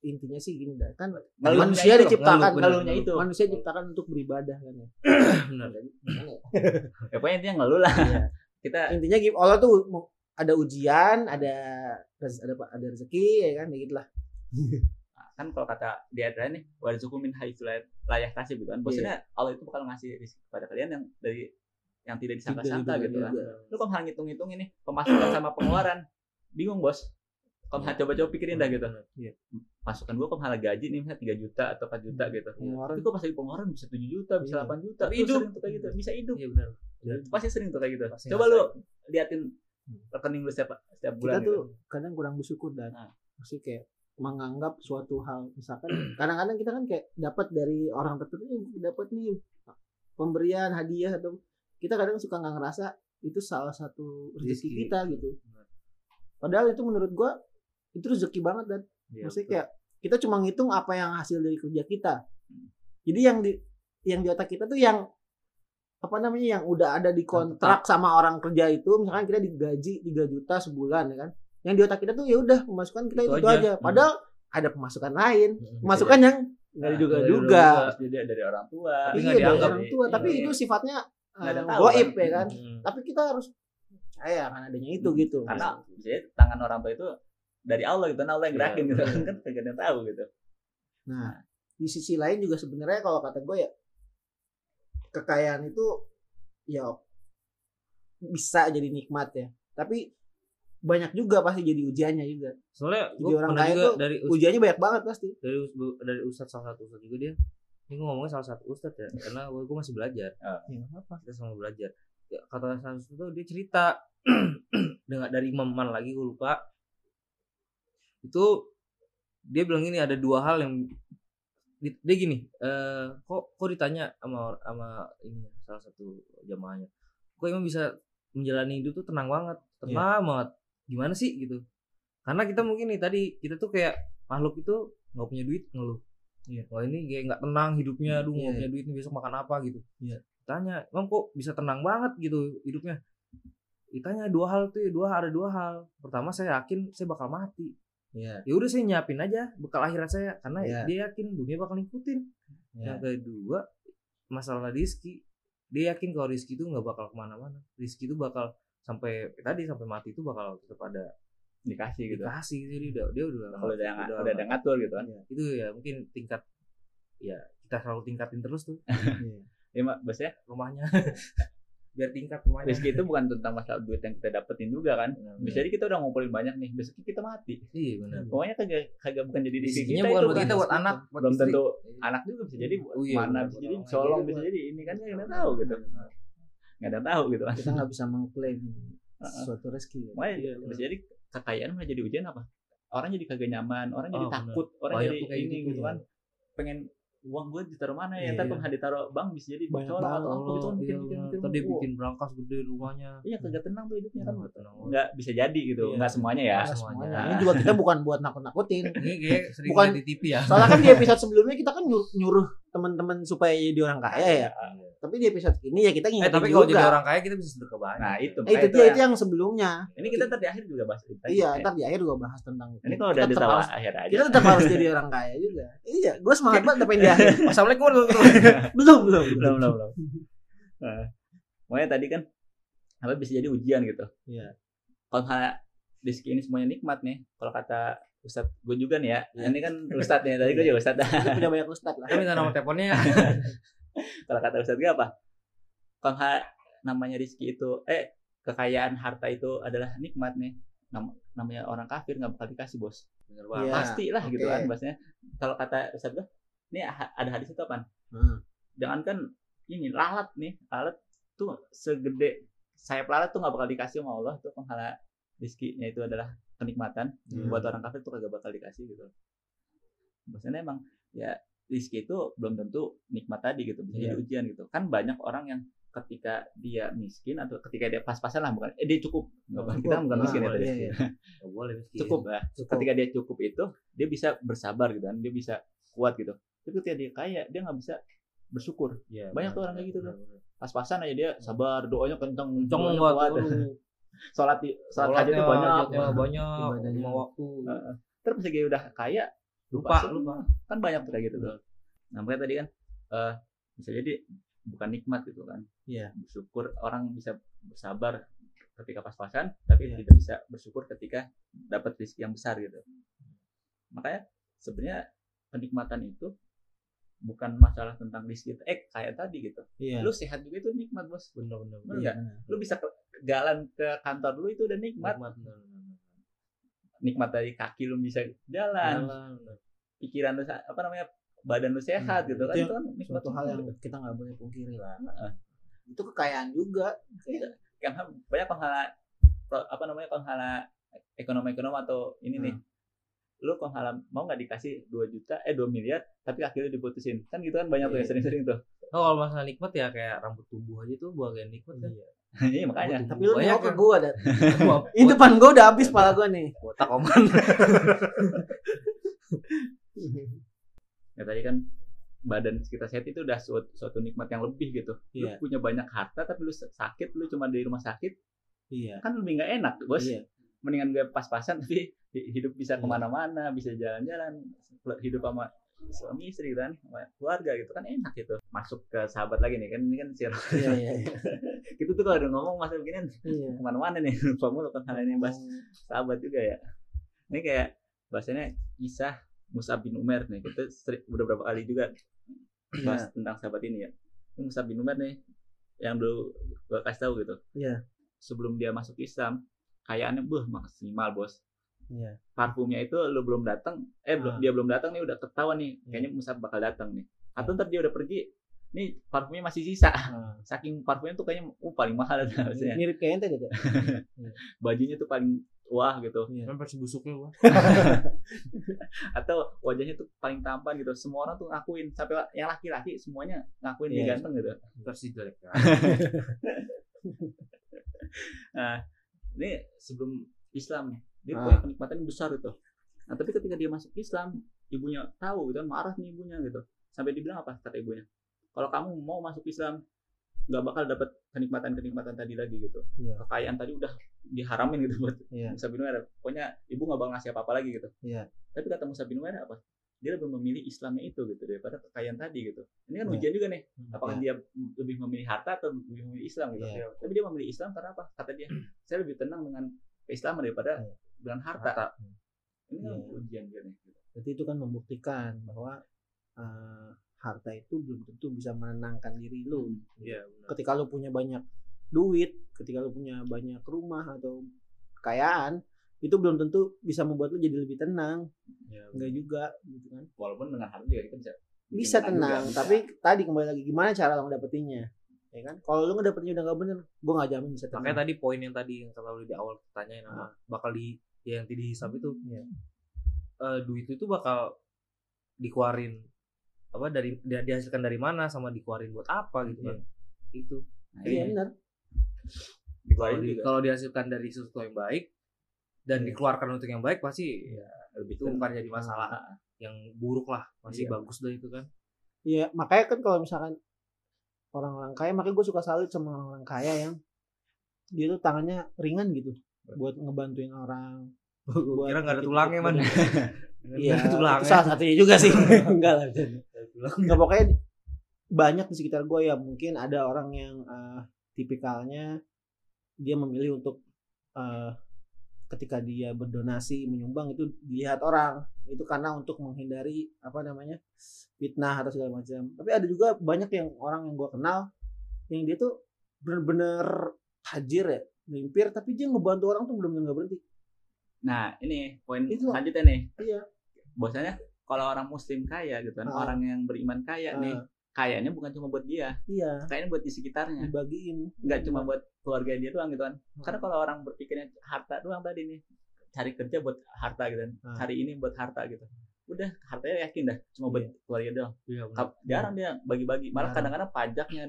intinya sih gini dah kan manusia itu? diciptakan ngeluhnya itu manusia diciptakan untuk beribadah kan ya? Benar. Ya? ya pokoknya dia ngeluh lah. Iya. kita intinya gitu Allah tuh ada ujian ada ada ada rezeki ya kan? Gitu lah kan kalau kata di ayat nih warzuku min haitsu la layak tasib gitu kan. Maksudnya Allah itu bakal ngasih rezeki kepada kalian yang dari yang tidak disangka-sangka gitu kan. lu kalau misalnya ngitung-ngitung ini pemasukan sama pengeluaran? Bingung bos misalnya coba-coba pikirin dah gitu Iya. masukan gua kalau misalnya gaji nih misalnya 3 juta atau 4 juta gitu Pengeluaran. tapi gua pas lagi pengeluaran bisa 7 juta bisa Iya. 8 juta Tapi hidup. sering tuh kayak gitu bisa hidup Iya benar. Itu pasti sering tuh kayak gitu Pasti coba lu liatin rekening lu setiap setiap bulan kita tuh gitu. kadang kurang bersyukur dan Nah. masih kayak menganggap suatu hal misalkan kadang-kadang kita kan kayak dapat dari orang tertentu dapat nih pemberian hadiah atau kita kadang suka nggak ngerasa itu salah satu rezeki kita gitu padahal itu menurut gua itu rezeki banget dan. Iya, maksudnya betul. kayak kita cuma ngitung apa yang hasil dari kerja kita. Jadi yang di yang di otak kita tuh yang apa namanya yang udah ada di kontrak sama orang kerja itu misalkan kita digaji 3 juta sebulan ya kan. Yang di otak kita tuh ya udah pemasukan kita itu, Itu aja. aja. padahal ada pemasukan lain. Pemasukan yang nggak Nah, diduga-duga dia dari- orang tua. Tapi iya dari orang tua. Tapi Iya. itu sifatnya ada eh, tahu, goib kan? ya kan. Mm. tapi kita harus ya kan adanya itu gitu. Karena jadi tangan orang tua itu dari Allah gitu kan Allah yang Iya, gerakin gitu benar. kan kagak ada yang tahu gitu Nah, di sisi lain juga sebenarnya kalau kata gue ya kekayaan itu ya bisa jadi nikmat ya. Tapi banyak juga pasti jadi ujiannya juga. Soalnya Jadi gue orang pernah kaya tuh dari us- Ujiannya banyak banget pasti. dari dari ustadz salah satu ustadz juga dia ini gue ngomongnya salah satu ustadz ya karena gue, gue masih belajar Ya, apa? kita sama belajar ya, kata salah satu itu dia cerita dengan dari imam man lagi gue lupa itu dia bilang ini ada dua hal yang di- dia gini eh kok kok ditanya sama sama ini salah satu jamaahnya kok imam bisa menjalani hidup tuh tenang banget? Tenang banget. Gimana sih? gitu. Karena kita mungkin nih tadi kita tuh kayak makhluk itu nggak punya duit ngeluh. Iya. wah ini kayak nggak tenang hidupnya aduh nggak Iya. punya duit nih besok makan apa? gitu. Iya. tanya emang kok bisa tenang banget gitu hidupnya? Ditanya dua hal tuh dua ada dua hal. Pertama saya yakin saya bakal mati Iya. ya udah saya nyiapin aja bekal akhirat saya karena Iya. dia yakin dunia bakal ngikutin. Ya. yang kedua masalah rizki dia yakin kalau rizki itu nggak bakal ke mana-mana. Rizki itu bakal sampai tadi sampai mati itu bakal tetap ada dikasih gitu. dikasih jadi udah dia udah kalau udah yang udah ada ngatur gitu kan. Itu ya mungkin tingkat ya kita selalu tingkatin terus tuh. Iya. ya mak bosnya rumahnya biar tingkat rumahnya rezeki itu bukan tentang masalah duit yang kita dapetin juga kan. Bisa jadi kita udah ngumpulin banyak nih besoknya kita mati. Iya benar. Pokoknya kagak kagak bukan jadi rezeki kita bukan itu buat kita buat anak buat belum istri. tentu anak juga bisa jadi buat Oh iya, mana bisa jadi orang colong lain bisa jadi ini kan nggak ada tahu gitu. nggak ada tahu gitu. Kan Kita nggak bisa mengklaim suatu rezeki. ya. makanya Iya, bisa jadi kekayaan malah jadi ujian apa? Orang jadi kagak nyaman orang jadi Oh, takut orang Banyak jadi ini gitu, gitu iya. kan. Pengen uang gue ditaruh mana ya? Iya, ntar iya. kalau ditaruh bank bisa jadi Banyak bocor banget, atau apa gitu kan iya, mikir Ntar dia Wah, bikin berangkas gede rumahnya. Iya kagak tenang tuh hidupnya kan. Nggak banget. nggak bisa jadi gitu. Iya. nggak semuanya ya? Nah, semuanya. Ini juga kita bukan buat nakut-nakutin. ini kayak sering Bukan- di TV ya. Soalnya kan di episode sebelumnya kita kan nyuruh teman-teman supaya jadi orang kaya ya. Tapi di episode ini ya kita eh ngingetin tapi kalau juga. jadi orang kaya kita bisa sedekah banyak nah itu Eh, itu makanya dia yang- itu yang sebelumnya. ini kita ntar di akhir juga bahas itu Iya, Ya. ntar di akhir gua bahas tentang ini kalau udah di harus, akhir aja kita tetap harus jadi orang kaya juga. Iya, gue semangat banget tapi di akhir. assalamualaikum warahmatullahi belum, belum. belum belum belum nah, makanya tadi kan apa bisa jadi ujian gitu Iya. kalau misalnya rezeki ini semuanya nikmat nih kalau kata Ustadz gue juga nih ya. Iya. ini kan Ustadz nih tadi gue juga Ustadz. Kita punya banyak ustad lah. Kita minta nomor teleponnya. Kalau kata Ustadz gue apa? Misalnya namanya rezeki itu eh kekayaan harta itu adalah nikmat nih. Nam- namanya orang kafir nggak bakal dikasih bos. Bener Iya. pasti lah gitu oke. kan bahasanya. Kalau kata Ustadz gue ini ada hadis itu apa Hmm. jangan kan ini lalat nih. Lalat tuh segede sayap lalat tuh nggak bakal dikasih sama Allah. Tuh penghala rizkinya itu adalah kenikmatan Hmm. buat orang kafir tuh kagak bakal dikasih gitu maksudnya emang ya rizki itu belum tentu nikmat tadi gitu bisa Iya. jadi ujian gitu kan banyak orang yang ketika dia miskin atau ketika dia pas-pasan lah bukan eh dia cukup nggak apa- kita kan bukan Ah, miskin ya tadi iya, iya. Nggak boleh miskin. cukup lah Cukup. ketika dia cukup itu dia bisa bersabar gitu kan dia bisa kuat gitu tapi ketika dia kaya dia nggak bisa bersyukur Iya, Banyak benar, tuh orang kayak gitu tuh. pas-pasan aja dia sabar doanya kenceng Kenceng kuat. sholat di sholat Sholatnya, hajatnya banyak hajatnya banyak, lima waktu. Heeh. terus dia udah kaya Lupa, semua. lupa. kan banyak tuh kayak gitu tuh nah makanya tadi kan eh bisa jadi bukan nikmat gitu kan Iya. bersyukur orang bisa bersabar ketika pas-pasan tapi Iya. tidak bisa bersyukur ketika dapat rezeki yang besar gitu makanya sebenarnya kenikmatan itu bukan masalah tentang rezeki eh kayak tadi gitu Iya. lu sehat juga itu nikmat bos Bener bener. Bener benar. lu bisa jalan ke kantor lu itu udah nikmat Nikmat, bener, bener, bener. nikmat dari kaki lu bisa jalan bener. pikiran lu apa namanya badan lu sehat Hmm, gitu kan itu itu kan nikmat Suatu hal yang kita nggak boleh pungkiri lah. Heeh. Itu kekayaan juga. kan banyak penghala apa namanya penghala ekonomi ekonomi atau ini nih lu penghala mau nggak dikasih 2 juta eh 2 miliar tapi akhirnya diputusin kan gitu kan banyak tuh Iya. yang sering-sering tuh Oh, kalau masalah nikmat ya kayak rambut tumbuh aja tuh bagian nikmat kan. iya makanya Tapi lu mau ke yang- gua. Wah, Ini depan gua udah habis pala gua nih. botak oman. ya tadi kan badan kita sehat itu udah suatu, suatu nikmat yang lebih gitu Iya. lu punya banyak harta tapi lu sakit lu cuma di rumah sakit Iya. kan lebih nggak enak bos Iya. mendingan gue pas-pasan tapi hi- hidup bisa Iya. ke mana-mana bisa jalan-jalan hidup sama suami istri kan keluarga gitu kan enak gitu. Masuk ke sahabat lagi nih kan ini kan sir Iya, iya, iya. gitu tuh kalau udah ngomong masa begini Iya. ke mana-mana nih lupa mulu kan hal ini bahas sahabat juga ya. Ini kayak bahasanya kisah Musab bin Umar nih. Kita seri- udah berapa kali juga bahas Iya. tentang sahabat ini ya. Ini Musab bin Umar nih yang dulu gue kasih tahu gitu. Iya. sebelum dia masuk Islam kayaannya buh maksimal bos Iya. parfumnya itu lu belum datang eh belum Ah. dia belum datang nih udah ketahuan nih Iya. kayaknya Musab bakal datang nih atau ntar dia udah pergi nih parfumnya masih sisa Nah, saking parfumnya tuh kayaknya uh paling mahal dah maksudnya mirip kayak ente deh. bajunya tuh paling wah gitu Iya. Kan pasti busuknya gua. atau wajahnya tuh paling tampan gitu semua orang tuh ngakuin sampai yang laki-laki semuanya ngakuin dia Iya. ganteng gitu Versi jelek nah ini sebelum Islam dia Ah. punya kenikmatan yang besar gitu nah tapi ketika dia masuk Islam ibunya tahu gitu kan marah nih ibunya gitu sampai dibilang apa kata ibunya kalau kamu mau masuk Islam nggak bakal dapat kenikmatan kenikmatan tadi lagi gitu Iya. kekayaan tadi udah diharamin gitu buat Iya. Musa bin Umair pokoknya ibu nggak bakal ngasih apa apa lagi gitu Iya. tapi kata Musa bin Umair apa dia lebih memilih Islamnya itu gitu daripada kekayaan tadi gitu ini kan Iya. ujian juga nih apakah Iya. dia lebih memilih harta atau lebih memilih Islam gitu Iya. tapi dia memilih Islam karena apa kata dia saya lebih tenang dengan keislaman daripada Iya. Dengan harta, Harta. ini kan Iya. ujian dia nih gitu. Berarti itu kan membuktikan bahwa eh, harta itu belum tentu bisa menenangkan diri lu. Iya, benar. Ketika lu punya banyak duit, ketika lu punya banyak rumah atau kekayaan, itu belum tentu bisa membuat lu jadi lebih tenang. Iya, Enggak juga gitu kan. walaupun dengan harta juga kita bisa Bisa tenang juga, bisa. tapi tadi kembali lagi gimana cara lu ngedapetinnya? Ya kan? Kalau lu ngedapetinnya udah gak bener, gua gak jamin bisa tenang. Makanya tadi poin yang tadi yang selalu di awal tanyain sama bakal di ya yang tadi hisap itu. Iya. eh, duit itu bakal dikeluarin apa dari dia dihasilkan dari mana sama dikeluarin buat apa gitu kan. Itu. Nah, Iya benar. kalau, di- dihasilkan dari sesuatu yang baik dan Iya. dikeluarkan untuk yang baik pasti ya, lebih itu bukan jadi masalah yang buruk lah masih Iya. bagus dah itu kan. Iya, makanya kan kalau misalkan orang-orang kaya, makanya gue suka salut sama orang-orang kaya yang dia tuh tangannya ringan gitu buat ngebantuin orang. buat kira nggak ada tulangnya man. Iya, tulangnya. salah satunya juga sih. Enggak lah. Nggak pokoknya banyak di sekitar gue ya. Mungkin ada orang yang eh, tipikalnya dia memilih untuk eh, ketika dia berdonasi menyumbang itu dilihat orang. Itu karena untuk menghindari apa namanya fitnah atau segala macam. Tapi ada juga banyak yang orang yang gue kenal yang dia tuh bener-bener tajir ya limpir tapi dia ngebantu orang tuh belum nggak berhenti nah ini poin Itu. selanjutnya nih iya bahwasanya kalau orang muslim kaya gitu kan Ah. orang yang beriman kaya nih Ah, kayanya bukan cuma buat dia iya kayaknya buat di sekitarnya dibagiin nggak cuma buat keluarga dia doang gitu kan Hmm. karena kalau orang berpikirnya harta doang tadi nih cari kerja buat harta gitu kan Hmm. hari ini buat harta gitu udah hartanya yakin dah cuma buat Iya. keluarga doang Iya, benar. Kap- jarang dia bagi-bagi malah Jarang. kadang-kadang pajaknya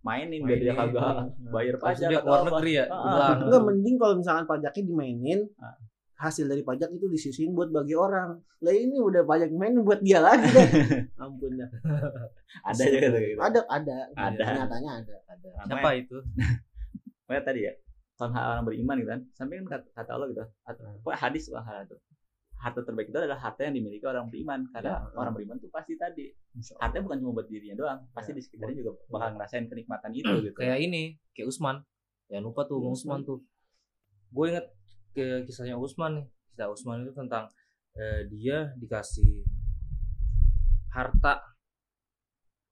dimainin biar dia Mainin, kagak iya. bayar pajak dia apa. negeri ya Ah. Enggak mending kalau misalkan pajaknya dimainin, Ah. hasil dari pajak itu disisihin buat bagi orang. Lah ini udah pajak main buat dia lagi dah. Ampun dah. ada juga tuh gitu Ada ada. Ada. Nyatanya ada. Ada. siapa itu Makanya tadi ya kalau orang beriman gitu kan sampai kan kata, kata Allah gitu atau apa hadis lah itu harta terbaik itu adalah harta yang dimiliki orang beriman. Karena Ya. orang beriman tuh pasti tadi hartanya bukan cuma buat dirinya doang pasti Ya. di sekitarnya juga bakal ngerasain kenikmatan itu gitu. kayak ini kayak Usman. Jangan lupa tuh Bang Usman tuh. Gue inget ke kisahnya Usman nih. Kisah Usman itu tentang eh, dia dikasih harta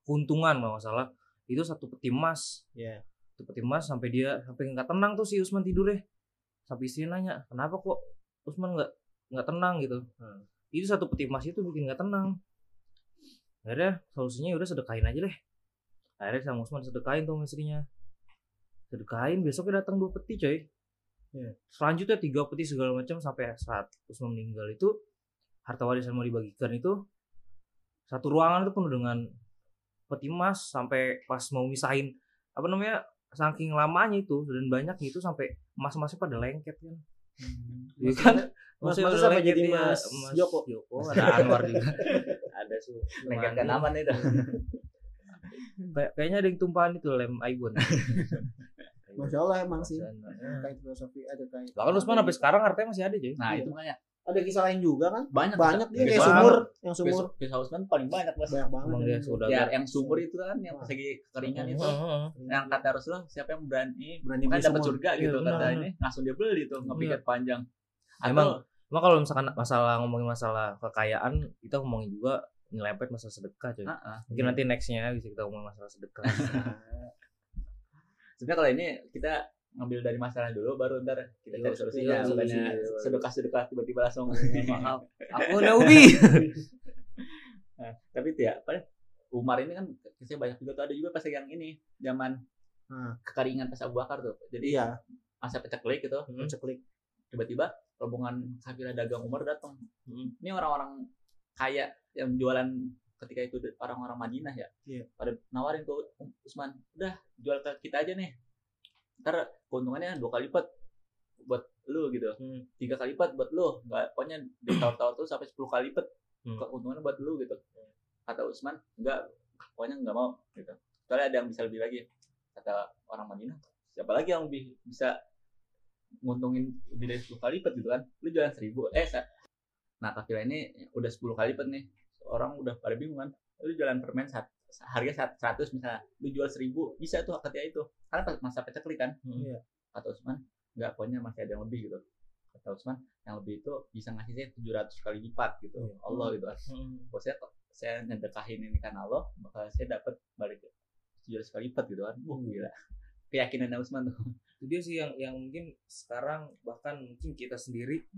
keuntungan kalau nggak salah. Itu satu peti emas. Iya. satu peti emas sampai dia sampai nggak tenang tuh si Usman tidur ya sampai istri nanya kenapa kok Usman nggak nggak tenang gitu. Hmm. itu satu peti emas itu bikin nggak tenang. Akhirnya solusinya ya udah sedekahin aja deh. Akhirnya sama Usman sedekahin tuh istrinya. Sedekahin besoknya datang dua peti coy. Iya. selanjutnya tiga peti segala macam sampai saat Usman meninggal itu harta warisan mau dibagikan itu satu ruangan itu penuh dengan peti emas sampai pas mau misahin apa namanya saking lamanya itu dan banyak itu sampai emas-emasnya pada lengket kan. Iya kan Mas Mas apa jadi iya. Mas Mas Joko? Joko ada Anwar juga. Ada su lengketkan aman itu. Kayak, kayaknya ada yang tumpahan itu lem. Aibon Masya Allah emang sih. Nah, Terkait filosofi ada kayak. kan Usman sampai sekarang hartanya masih ada coy nah Iya. itu makanya. Ada kisah lain juga kan? banyak. Banyak. Dia kayak sumur, yang sumur. Kisah- Usman paling banyak mas. Banyak banget. ya yang sumur itu kan yang pas lagi kekeringan itu. Yang kata Rasulullah siapa yang berani Berani kan dapat surga Iya, gitu benar, kata ini langsung dia beli tuh nggak pikir panjang atau Emang Emang kalau misalkan masalah ngomongin masalah kekayaan kita ngomongin juga nyelempet masalah sedekah coy. Ah, ah. Mungkin nanti nextnya bisa kita ngomongin masalah sedekah. sebenarnya kalau ini kita ngambil dari masalah dulu baru ntar kita cari Iya, solusinya iya, bukannya iya. sedekah sedekah tiba-tiba langsung maaf Aku Naubi. Nah, tapi itu ya apa ya, Umar ini kan kisahnya banyak juga tuh ada juga pas yang ini zaman Hmm. kekeringan pas Abu Bakar tuh jadi Iya, masa peceklik gitu Hmm. ceklik. tiba-tiba rombongan kafilah dagang Umar datang Hmm. ini orang-orang kaya yang jualan ketika itu orang-orang Madinah ya. Iya. pada nawarin ke Usman udah jual ke kita aja nih. Ntar keuntungannya dua kali lipat buat lu gitu. Hmm. tiga kali lipat buat lu. Nggak pokoknya ditawar-tawar tuh sampai 10 kali lipat Hmm. keuntungannya buat lu gitu. Kata Usman enggak pokoknya nggak mau gitu. Soalnya ada yang bisa lebih lagi. Kata orang Madinah siapa lagi yang lebih bisa nguntungin lebih dari 10 kali lipat gitu kan. Lu jualan seribu. Eh sa- nah kafilah ini udah 10 kali lipat nih. Orang udah pada bingung kan. Lu jualan permen sat, harga 100 misalnya. Lu jual 1000 bisa tuh ketika itu. Karena pas masa peceklik kan. Hmm. Iya. kata Usman nggak pokoknya masih ada yang lebih gitu. Kata Usman yang lebih itu bisa ngasih saya 700 kali lipat gitu. Iya. Allah gitu kan. Hmm. Saya saya ngedekahin ini karena Allah bakal saya dapat balik 700 kali lipat gitu kan. Wah Hmm. gila keyakinan Usman tuh. Itu dia sih yang yang mungkin sekarang bahkan mungkin kita sendiri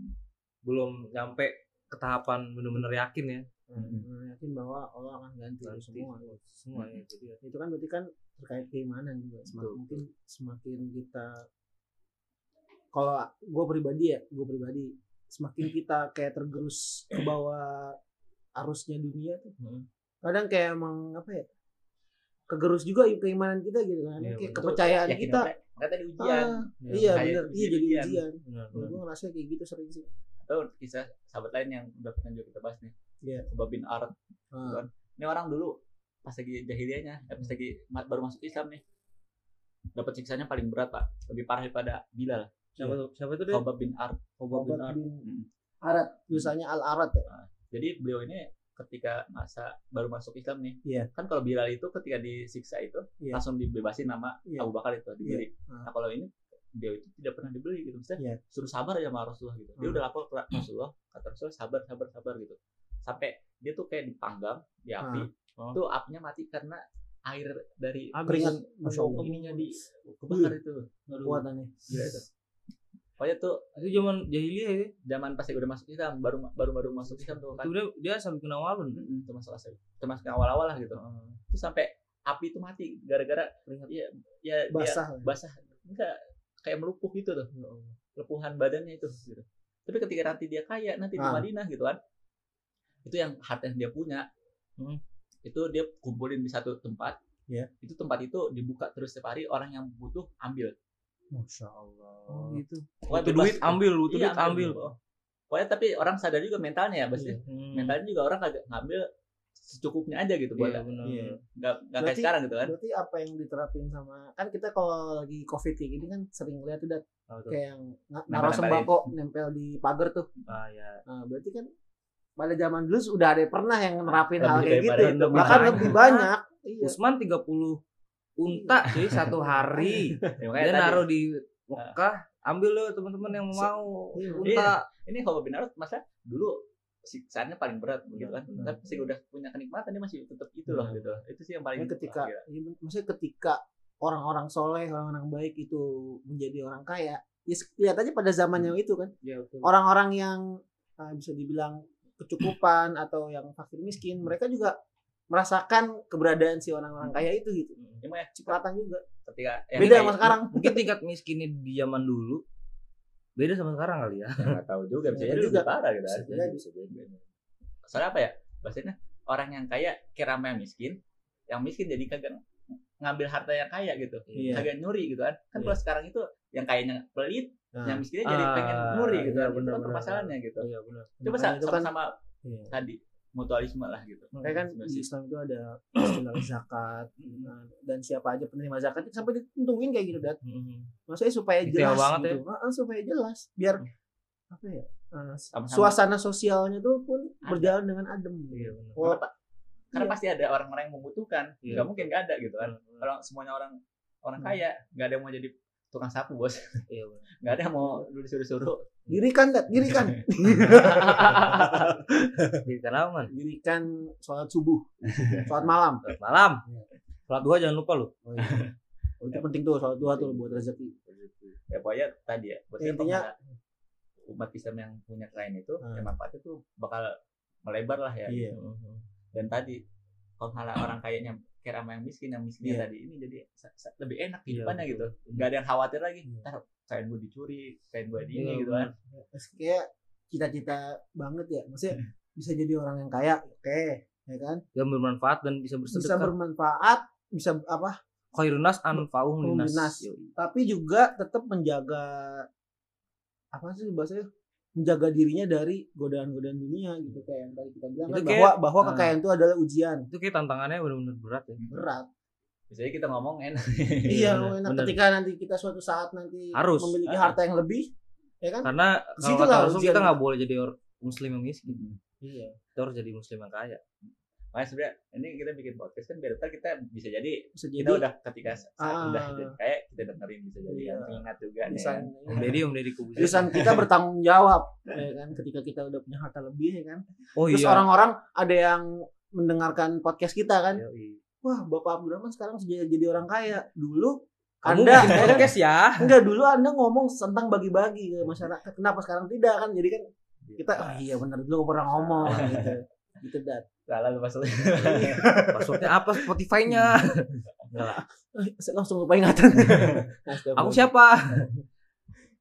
belum nyampe ke tahapan bener-bener yakin ya. Benar yakin bahwa Allah akan ganti itu Nanti semua. semua ya. Jadi ya. itu kan berarti kan terkait keimanan juga. Semakin Betul, mungkin semakin kita kalau gue pribadi ya gue pribadi semakin kita kayak tergerus ke bawah arusnya dunia tuh. Hmm. kadang kayak emang apa ya kegerus juga keimanan kita gitu kan. Iya, kayak kepercayaan Yakin kita. makanya tadi ujian. Ah, Ya, iya bener. Ujian- iya jadi ujian. ujian. Benar benar gue ngerasa kayak gitu sering sih. Atau kisah sahabat lain yang udah pernah juga kita bahas nih. Iya. Khubab bin Arad Ah, ini orang dulu pas lagi jahiliyahnya eh, pas lagi baru masuk Islam nih dapat siksanya paling berat pak. Lebih parah daripada Bilal. Siapa tuh? Siapa tuh dia? Khubab bin Arad Khobab bin Obat Ar- bin Mm. Arat tulisannya Al Arat ya. Jadi beliau ini ketika masa baru masuk Islam nih Iya. kan kalau Bilal itu ketika disiksa itu Iya. langsung dibebasin nama Iya. Abu Bakar itu dibeli Ah. nah kalau ini dia itu tidak pernah dibeli gitu maksudnya Iya. suruh sabar aja sama Rasulullah gitu dia Hmm. udah lapor ke Rasulullah kata Rasulullah sabar sabar sabar gitu sampai dia tuh kayak dipanggang di api Ah. tuh apinya mati karena air dari keringat ininya di kebakar itu Aduh, kekuatannya gila itu pokoknya tuh itu zaman jahiliyah ya. Zaman pas udah masuk Islam baru baru baru masuk Islam tuh kan. Itu dia dia sampai kena walun. Mm-mm, termasuk asal termasuk yang awal-awal lah gitu. Itu sampai api itu mati gara-gara ya ya dia basah. basah. Enggak kayak melumpuh gitu tuh. Lepuhan badannya itu gitu. tapi ketika nanti dia kaya nanti di Ah. Madinah gitu kan itu yang harta yang dia punya. Hmm. itu dia kumpulin di satu tempat. Iya. itu tempat itu dibuka terus setiap hari orang yang butuh ambil masya Allah. Oh gitu. Pokoknya butuh duit ambil butuh Iya, duit ambil. pokoknya tapi orang sadar juga mentalnya ya Bas ya. Hmm. mentalnya juga orang agak ngambil secukupnya aja gitu buat iya benar. Iya. nggak nggak kayak sekarang gitu kan. berarti apa yang diterapin sama kan kita kalau lagi covid kayak gini kan sering lihat udah Oh, tuh. kayak yang naruh sembako nempel di pagar tuh. Ah ya nah, berarti kan pada zaman dulu sudah ada yang pernah yang nerapin hal kayak gitu. itu, bahkan lebih banyak. Iya. Usman 30 unta cuy satu hari. Ya, dia naruh di Mekah ambil lo teman-teman yang mau. Iya. unta. Ini kalau bin Arad masa dulu siksaannya paling berat gitu kan. benar. tapi sih udah punya kenikmatan dia masih tetap itu loh Benar. gitu. Itu sih yang paling Ya, ketika ya, maksudnya ketika orang-orang soleh orang-orang baik itu menjadi orang kaya ya lihat aja pada zamannya itu kan. Ya orang-orang yang uh, bisa dibilang kecukupan atau yang fakir miskin mereka juga merasakan keberadaan si orang-orang kaya itu gitu. Ya, makanya cipratan juga. Ketika yang beda sama sekarang. mungkin tingkat miskinnya di zaman dulu beda sama sekarang kali ya. Nggak tahu juga bisa jadi juga. parah gitu. Kan. Bisa jadi, bisa soalnya apa ya? Bahasanya orang yang kaya kira sama yang miskin yang miskin jadi kagak ngambil harta yang kaya gitu. Iya. kagak nyuri gitu kan. Kan Iya. kalau sekarang itu yang kayanya pelit Nah, yang miskinnya jadi Ah, pengen nyuri gitu iya, kan itu benar, kan benar. permasalahannya gitu. Iya benar. Coba itu kan sama-sama iya. tadi mutualisme lah gitu Kayak kan di Islam itu ada istilah zakat nah, dan siapa aja penerima zakat itu sampai ditentuin kayak gitu dat Mhm. maksudnya supaya Detail jelas banget gitu Ah, ah, supaya jelas biar apa ya uh, Sama-sama. suasana sosialnya tuh pun Ada. berjalan dengan adem iya benar Wala- Karena, karena Iya. pasti ada orang-orang yang membutuhkan Iya. nggak mungkin nggak ada gitu kan benar. kalau semuanya orang orang Hmm. kaya nggak ada yang mau jadi tukang sapu bos. Iya nggak ada yang mau disuruh-suruh. Dirikan dat dirikan. Jadi kenapa man? Dirikan sholat subuh. Sholat malam. Selamat malam. Iya. sholat duha jangan lupa lo oh, iya. Oh, itu penting tuh sholat dua tuh buat rezeki. Ya pokoknya tadi ya buat Ya, intinya- umat Islam yang punya kain itu Hmm. ya manfaatnya tuh bakal melebar lah ya. Iya. Dan tadi kalau malah orang kayaknya kira sama yang miskin yang miskinnya Iya. tadi ini jadi lebih enak Iya, kehidupannya betul. gitu nggak ada yang khawatir lagi Iya. ntar kain gue dicuri kain gue di ini Iya, gitu kan Terus kayak cita-cita banget ya maksudnya bisa jadi orang yang kaya oke ya kan yang bermanfaat dan bisa bisa bersedekah bermanfaat bisa apa khairun nas anfa'uhum Anfa'uhum linnas linnas. Yoi. tapi juga tetap menjaga apa sih bahasanya menjaga dirinya dari godaan-godaan dunia gitu kayak yang tadi kita bilang Itu kan kayak- bahwa bahwa ah. kekayaan itu adalah ujian itu kayak tantangannya benar-benar berat ya berat biasanya kita ngomong enak iya bener, nah, bener. ketika nanti kita suatu saat nanti Harus. memiliki Ah. harta yang lebih ya kan karena kalau kata Rasul kita nggak boleh jadi orang muslim yang miskin Iya. Kita harus jadi muslim yang kaya. Makanya sebenarnya ini kita bikin podcast kan biar ntar kita bisa jadi Bisa jadi kita udah ketika saat Ah. udah jadi kayak kita dengerin bisa jadi Iya. yang pengingat juga nih. lisan kan. Om Deddy, Om Deddy Kubus. lisan kita bertanggung jawab ya kan ketika kita udah punya harta lebih ya kan. Oh Terus iya. orang-orang ada yang mendengarkan podcast kita kan. Yoi. Wah, Bapak Abdurrahman sekarang sudah jadi orang kaya. Dulu Kamu Anda bikin podcast ya. Enggak dulu Anda ngomong tentang bagi-bagi ke masyarakat. Kenapa sekarang tidak kan? Jadi kan kita oh iya benar dulu pernah ngomong gitu. Gitu dat. Salah lu maksudnya. Passwordnya apa Spotify-nya? Enggak lah. Saya langsung lupa ingatan. Aku siapa?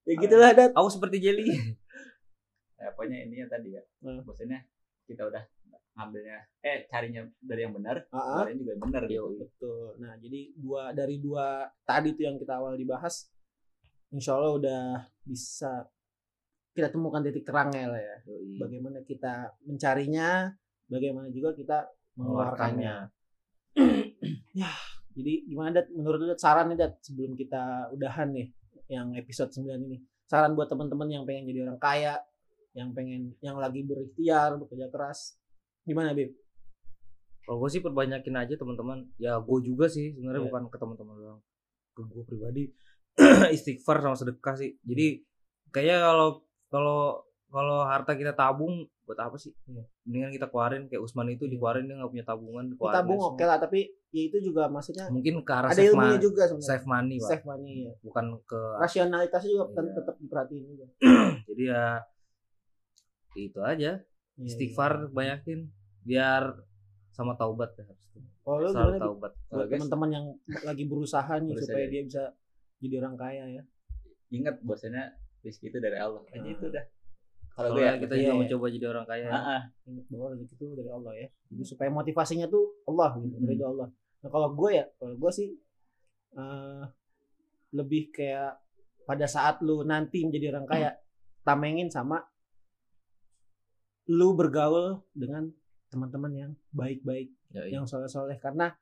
Ya gitulah dat. Aku seperti jelly. ya, pokoknya ini ya tadi ya. Hmm. Maksudnya kita udah ngambilnya eh carinya dari yang benar, Ah, ah. keluarin juga yang benar gitu. Betul. Nah, jadi dua dari dua tadi tuh yang kita awal dibahas, insya Allah udah bisa kita temukan titik terangnya lah ya. Bagaimana kita mencarinya, bagaimana juga kita mengeluarkannya. ya, jadi gimana Dat? Menurut lu Dat, saran nih Dat sebelum kita udahan nih yang episode 9 ini. Saran buat teman-teman yang pengen jadi orang kaya, yang pengen yang lagi berikhtiar, bekerja keras. Gimana, Bib? Kalau gue sih perbanyakin aja teman-teman. Ya gue juga sih sebenarnya Iya. bukan ke teman-teman doang. Ke gue pribadi istighfar sama sedekah sih. Jadi kayaknya kalau kalau kalau harta kita tabung buat apa sih? Iya. Mendingan kita keluarin kayak Usman itu dikeluarin dia nggak punya tabungan. dikeluarin Kita tabung oke lah, tapi ya itu juga maksudnya. Mungkin ke arah ada save, ilmunya money, juga sebenarnya. save money, Pak. Save money ya. Bukan ke Rasionalitasnya juga Iya. tetap diperhatiin juga. jadi ya itu aja. Iya, Istighfar banyakin biar sama taubat ya harus. Kalau lu Selalu taubat. buat teman-teman yang lagi berusaha nih Berusaha supaya ya. dia bisa jadi orang kaya ya. ingat bahwasanya rezeki itu dari Allah. Aja Hmm. itu dah. Kalau gue ya, kita iya, juga iya. mencoba jadi orang kaya. Ah, ah. Ingat bahwa rezeki itu dari Allah ya. Jadi supaya motivasinya tuh Allah gitu, Hmm. Allah. Nah kalau gue ya, kalau gue sih eh, lebih kayak pada saat lu nanti menjadi orang kaya, tamengin sama lu bergaul dengan teman-teman yang baik-baik Yoi. yang soleh-soleh karena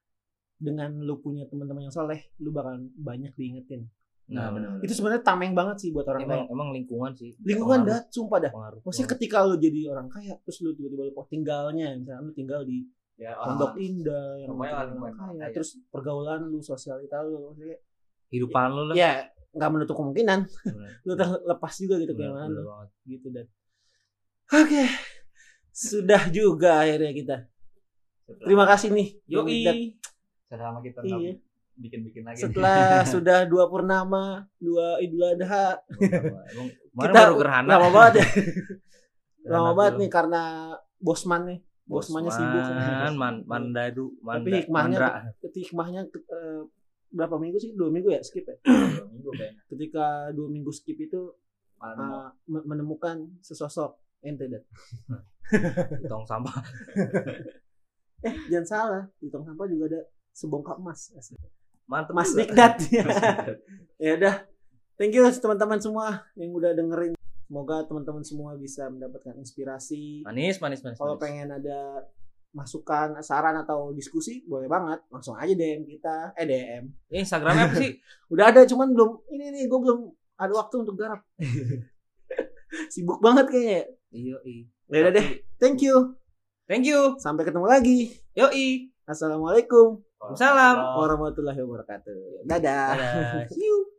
dengan lu punya teman-teman yang soleh lu bakal banyak diingetin Nah, benar. itu sebenarnya tameng banget sih buat orang emang kaya emang lingkungan sih. lingkungan dah sumpah dah pengaruh. maksudnya ketika lu jadi orang kaya terus lu tiba-tiba lu tinggalnya misalnya lu tinggal di Ya, pondok indah yang orang kaya kaya. terus pergaulan lu sosialita lu maksudnya kehidupan lu lah. ya nggak menutup kemungkinan Bener. lu terlepas juga gitu kayak mana gitu dan oke sudah juga akhirnya kita terima kasih nih Yoi. Selama kita Iya. Bikin-bikin lagi. setelah sudah dua purnama dua idul adha. Kita baru gerhana. lama banget ya. Lama banget nih karena bosman nih. Bosmannya sibuk Bosman, man, mandadu, manda, Tapi hikmahnya mandra. hikmahnya eh, berapa minggu sih? Dua minggu ya skip ya? Dua minggu kayaknya. ketika dua minggu skip itu uh, me- menemukan sesosok. Ente di tong sampah. eh jangan salah. Di tong sampah juga ada sebongkah emas Mantep Mas. Dikdat ya udah thank you teman-teman semua yang udah dengerin semoga teman-teman semua bisa mendapatkan inspirasi Manis, manis, manis. kalau manis. pengen ada masukan saran atau diskusi boleh banget langsung aja DM kita eh DM Instagramnya apa sih? udah ada cuman belum ini nih gue belum ada waktu untuk garap sibuk banget kayaknya Iya, iya. ya udah deh thank you Thank you. sampai ketemu lagi Yoi. assalamualaikum Salam. warahmatullahi wabarakatuh dadah Dadah. See you.